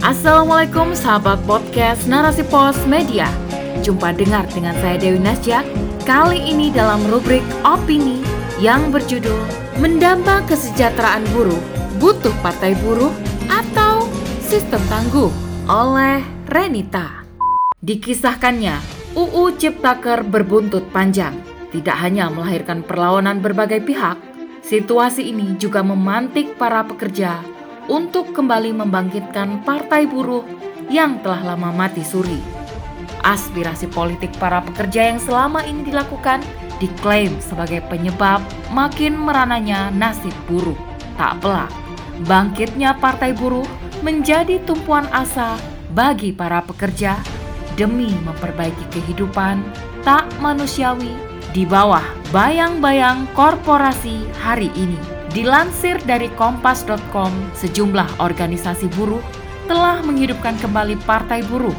Assalamualaikum sahabat podcast Narasi Pos Media. Jumpa dengar dengan saya Dewi Nasjak. Kali ini dalam rubrik opini yang berjudul Mendamba Kesejahteraan Buruh, Butuh Partai Buruh atau Sistem Tangguh oleh Renita. Dikisahkannya, UU Ciptaker berbuntut panjang. Tidak hanya melahirkan perlawanan berbagai pihak, situasi ini juga memantik para pekerja untuk kembali membangkitkan partai buruh yang telah lama mati suri. Aspirasi politik para pekerja yang selama ini dilakukan diklaim sebagai penyebab makin merananya nasib buruh. Tak pelak, bangkitnya partai buruh menjadi tumpuan asa bagi para pekerja demi memperbaiki kehidupan tak manusiawi di bawah bayang-bayang korporasi hari ini. Dilansir dari kompas.com, sejumlah organisasi buruh telah menghidupkan kembali Partai Buruh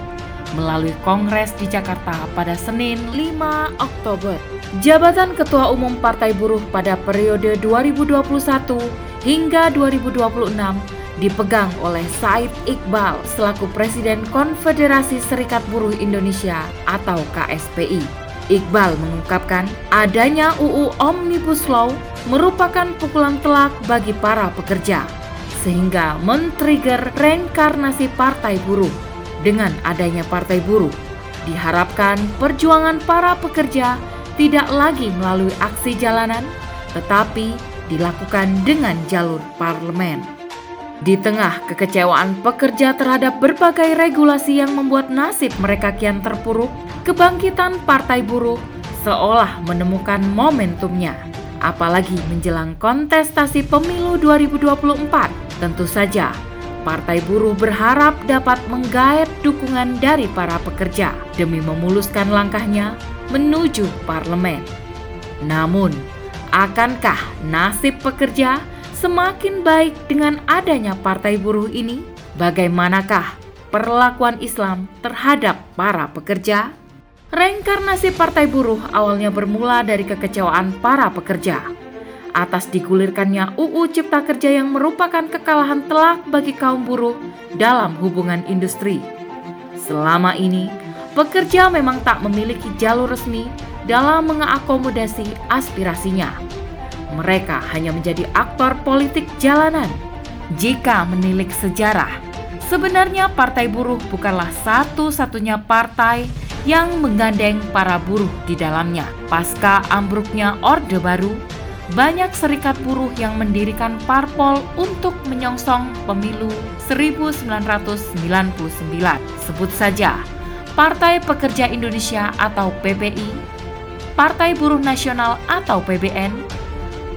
melalui kongres di Jakarta pada Senin 5 Oktober. Jabatan Ketua Umum Partai Buruh pada periode 2021 hingga 2026 dipegang oleh Said Iqbal selaku Presiden Konfederasi Serikat Buruh Indonesia atau KSPI. Iqbal mengungkapkan adanya UU Omnibus Law merupakan pukulan telak bagi para pekerja, sehingga men-trigger reinkarnasi partai buruh. Dengan adanya partai buruh, diharapkan perjuangan para pekerja tidak lagi melalui aksi jalanan, tetapi dilakukan dengan jalur parlemen. Di tengah kekecewaan pekerja terhadap berbagai regulasi yang membuat nasib mereka kian terpuruk, kebangkitan Partai Buruh seolah menemukan momentumnya. Apalagi menjelang kontestasi pemilu 2024, tentu saja Partai Buruh berharap dapat menggait dukungan dari para pekerja demi memuluskan langkahnya menuju parlemen. Namun, akankah nasib pekerja semakin baik dengan adanya Partai Buruh ini? Bagaimanakah perlakuan Islam terhadap para pekerja? Reinkarnasi Partai Buruh awalnya bermula dari kekecewaan para pekerja atas digulirkannya UU Cipta Kerja yang merupakan kekalahan telak bagi kaum buruh dalam hubungan industri. Selama ini, pekerja memang tak memiliki jalur resmi dalam mengakomodasi aspirasinya. Mereka hanya menjadi aktor politik jalanan. Jika menilik sejarah, sebenarnya Partai Buruh bukanlah satu-satunya partai yang menggandeng para buruh di dalamnya. Pasca ambruknya Orde Baru, banyak serikat buruh yang mendirikan parpol untuk menyongsong pemilu 1999. Sebut saja Partai Pekerja Indonesia atau PPI, Partai Buruh Nasional atau PBN,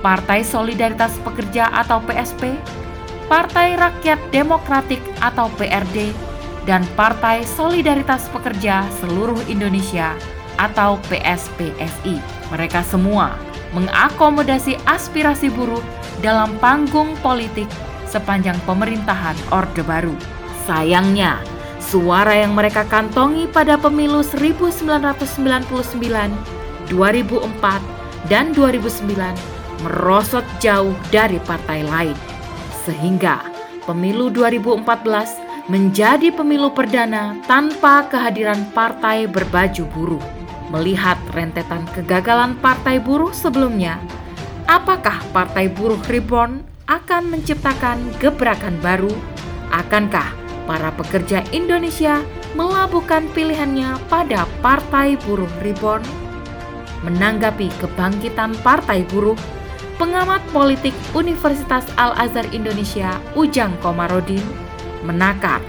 Partai Solidaritas Pekerja atau PSP, Partai Rakyat Demokratik atau PRD, dan Partai Solidaritas Pekerja Seluruh Indonesia atau PSPSI. Mereka semua mengakomodasi aspirasi buruh dalam panggung politik sepanjang pemerintahan Orde Baru. Sayangnya, suara yang mereka kantongi pada pemilu 1999, 2004, dan 2009 merosot jauh dari partai lain. Sehingga pemilu 2014 menjadi pemilu perdana tanpa kehadiran partai berbaju buruh. Melihat rentetan kegagalan partai buruh sebelumnya, apakah partai buruh reborn akan menciptakan gebrakan baru? Akankah para pekerja Indonesia melabuhkan pilihannya pada partai buruh reborn? Menanggapi kebangkitan partai buruh, pengamat politik Universitas Al-Azhar Indonesia Ujang Komarudin menakar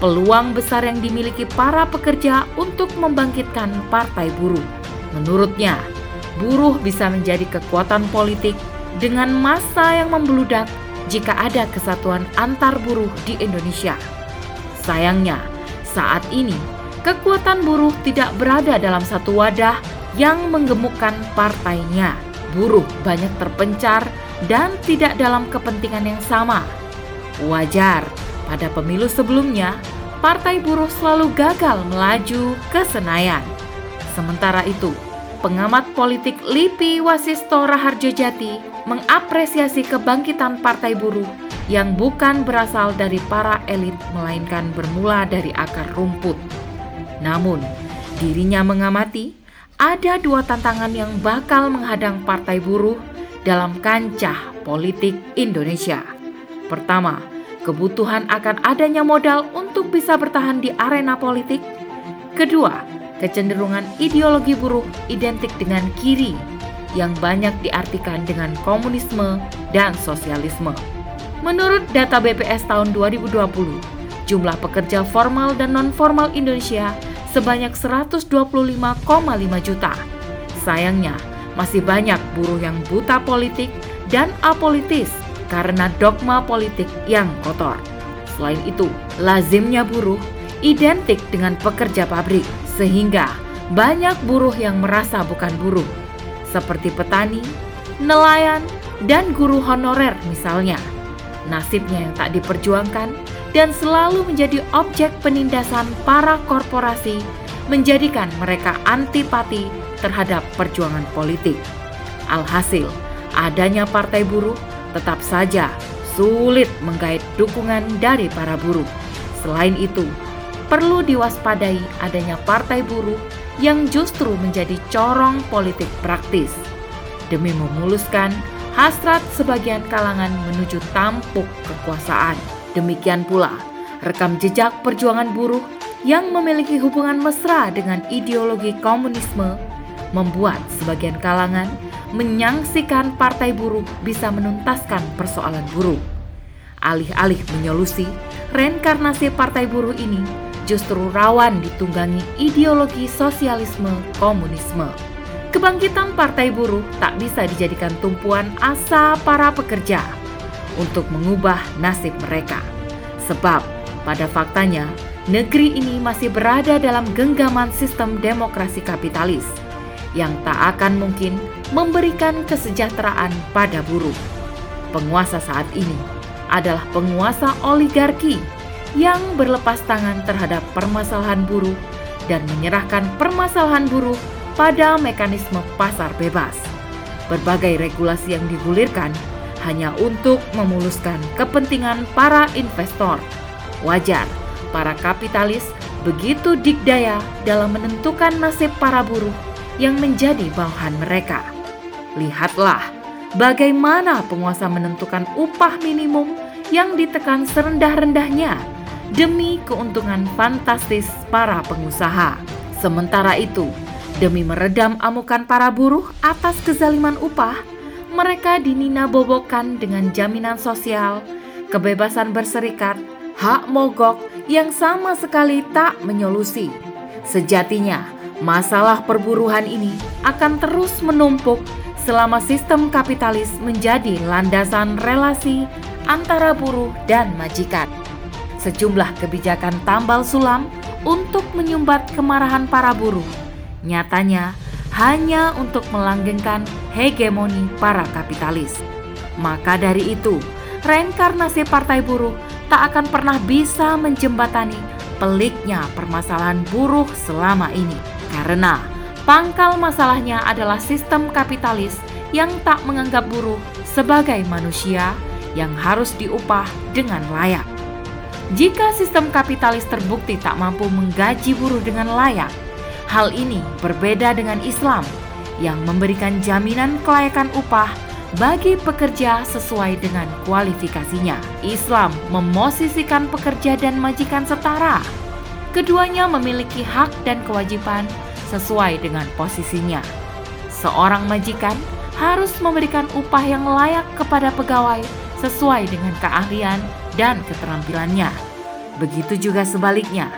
peluang besar yang dimiliki para pekerja untuk membangkitkan partai buruh. Menurutnya, buruh bisa menjadi kekuatan politik dengan massa yang membeludak jika ada kesatuan antar buruh di Indonesia. Sayangnya, saat ini kekuatan buruh tidak berada dalam satu wadah yang menggemukkan partainya. Buruh banyak terpencar dan tidak dalam kepentingan yang sama. Wajar pada pemilu sebelumnya, Partai Buruh selalu gagal melaju ke Senayan. Sementara itu, pengamat politik Lipi Wasisto Raharjo Jati mengapresiasi kebangkitan Partai Buruh yang bukan berasal dari para elit melainkan bermula dari akar rumput. Namun, dirinya mengamati ada dua tantangan yang bakal menghadang partai buruh dalam kancah politik Indonesia. Pertama, kebutuhan akan adanya modal untuk bisa bertahan di arena politik. Kedua, kecenderungan ideologi buruh identik dengan kiri yang banyak diartikan dengan komunisme dan sosialisme. Menurut data BPS tahun 2020, jumlah pekerja formal dan non-formal Indonesia sebanyak 125,5 juta. Sayangnya, masih banyak buruh yang buta politik dan apolitis karena dogma politik yang kotor. Selain itu, lazimnya buruh identik dengan pekerja pabrik, sehingga banyak buruh yang merasa bukan buruh, seperti petani, nelayan, dan guru honorer misalnya nasibnya yang tak diperjuangkan dan selalu menjadi objek penindasan para korporasi menjadikan mereka antipati terhadap perjuangan politik. Alhasil, adanya partai buruh tetap saja sulit menggait dukungan dari para buruh. Selain itu, perlu diwaspadai adanya partai buruh yang justru menjadi corong politik praktis demi memuluskan hasrat sebagian kalangan menuju tampuk kekuasaan. Demikian pula rekam jejak perjuangan buruh yang memiliki hubungan mesra dengan ideologi komunisme membuat sebagian kalangan menyangsikan partai buruh bisa menuntaskan persoalan buruh. Alih-alih menyolusi, reinkarnasi partai buruh ini justru rawan ditunggangi ideologi sosialisme komunisme. Kebangkitan Partai Buruh tak bisa dijadikan tumpuan asa para pekerja untuk mengubah nasib mereka. Sebab pada faktanya negeri ini masih berada dalam genggaman sistem demokrasi kapitalis yang tak akan mungkin memberikan kesejahteraan pada buruh. Penguasa saat ini adalah penguasa oligarki yang berlepas tangan terhadap permasalahan buruh dan menyerahkan permasalahan buruh pada mekanisme pasar bebas. Berbagai regulasi yang digulirkan hanya untuk memuluskan kepentingan para investor. Wajar, para kapitalis begitu dikdaya dalam menentukan nasib para buruh yang menjadi bawahan mereka. Lihatlah bagaimana penguasa menentukan upah minimum yang ditekan serendah-rendahnya demi keuntungan fantastis para pengusaha. Sementara itu, Demi meredam amukan para buruh atas kezaliman upah, mereka dinina bobokan dengan jaminan sosial, kebebasan berserikat, hak mogok yang sama sekali tak menyolusi. Sejatinya, masalah perburuhan ini akan terus menumpuk selama sistem kapitalis menjadi landasan relasi antara buruh dan majikan. Sejumlah kebijakan tambal sulam untuk menyumbat kemarahan para buruh nyatanya hanya untuk melanggengkan hegemoni para kapitalis. Maka dari itu, reinkarnasi partai buruh tak akan pernah bisa menjembatani peliknya permasalahan buruh selama ini. Karena pangkal masalahnya adalah sistem kapitalis yang tak menganggap buruh sebagai manusia yang harus diupah dengan layak. Jika sistem kapitalis terbukti tak mampu menggaji buruh dengan layak, Hal ini berbeda dengan Islam yang memberikan jaminan kelayakan upah bagi pekerja sesuai dengan kualifikasinya. Islam memosisikan pekerja dan majikan setara. Keduanya memiliki hak dan kewajiban sesuai dengan posisinya. Seorang majikan harus memberikan upah yang layak kepada pegawai sesuai dengan keahlian dan keterampilannya. Begitu juga sebaliknya,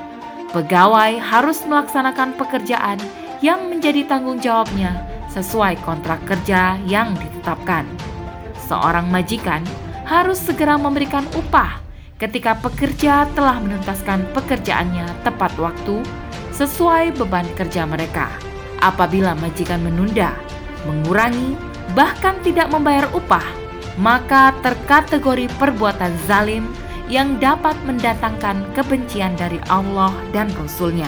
Pegawai harus melaksanakan pekerjaan yang menjadi tanggung jawabnya sesuai kontrak kerja yang ditetapkan. Seorang majikan harus segera memberikan upah ketika pekerja telah menuntaskan pekerjaannya tepat waktu sesuai beban kerja mereka. Apabila majikan menunda, mengurangi, bahkan tidak membayar upah, maka terkategori perbuatan zalim yang dapat mendatangkan kebencian dari Allah dan Rasul-Nya.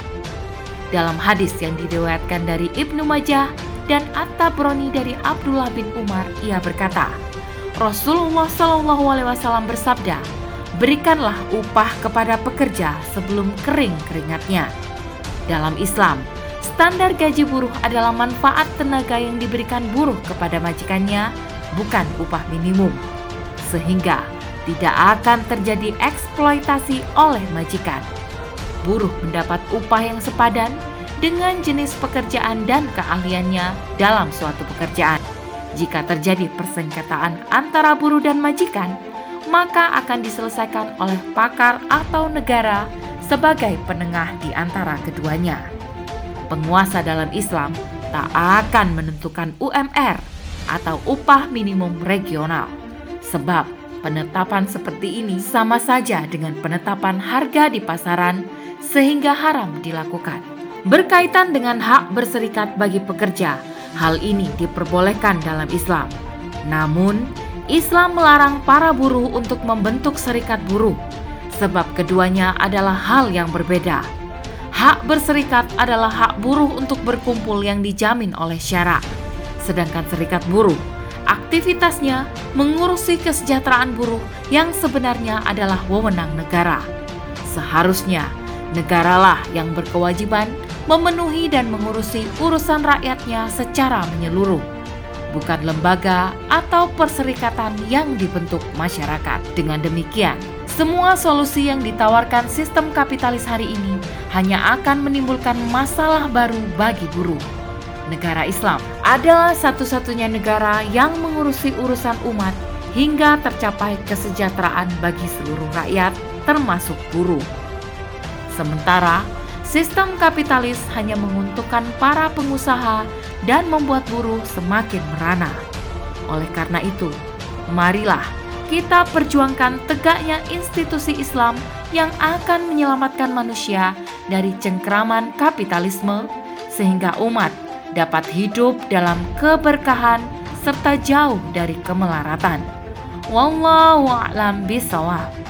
Dalam hadis yang diriwayatkan dari Ibnu Majah dan At-Tabrani dari Abdullah bin Umar, ia berkata, Rasulullah Shallallahu Alaihi Wasallam bersabda, berikanlah upah kepada pekerja sebelum kering keringatnya. Dalam Islam, standar gaji buruh adalah manfaat tenaga yang diberikan buruh kepada majikannya, bukan upah minimum. Sehingga tidak akan terjadi eksploitasi oleh majikan. Buruh mendapat upah yang sepadan dengan jenis pekerjaan dan keahliannya dalam suatu pekerjaan. Jika terjadi persengketaan antara buruh dan majikan, maka akan diselesaikan oleh pakar atau negara sebagai penengah di antara keduanya. Penguasa dalam Islam tak akan menentukan UMR atau upah minimum regional, sebab penetapan seperti ini sama saja dengan penetapan harga di pasaran, sehingga haram dilakukan. Berkaitan dengan hak berserikat bagi pekerja, Hal ini diperbolehkan dalam Islam. Namun, Islam melarang para buruh untuk membentuk serikat buruh, sebab keduanya adalah hal yang berbeda. Hak berserikat adalah hak buruh untuk berkumpul yang dijamin oleh syarak, sedangkan serikat buruh aktivitasnya mengurusi kesejahteraan buruh yang sebenarnya adalah wewenang negara. Seharusnya negaralah yang berkewajiban memenuhi dan mengurusi urusan rakyatnya secara menyeluruh, bukan lembaga atau perserikatan yang dibentuk masyarakat. Dengan demikian, semua solusi yang ditawarkan sistem kapitalis hari ini hanya akan menimbulkan masalah baru bagi buruh. Negara Islam adalah satu-satunya negara yang mengurusi urusan umat hingga tercapai kesejahteraan bagi seluruh rakyat, termasuk buruh. Sementara Sistem kapitalis hanya menguntungkan para pengusaha dan membuat buruh semakin merana. Oleh karena itu, marilah kita perjuangkan tegaknya institusi Islam yang akan menyelamatkan manusia dari cengkraman kapitalisme sehingga umat dapat hidup dalam keberkahan serta jauh dari kemelaratan. Wallahu a'lam bishawab.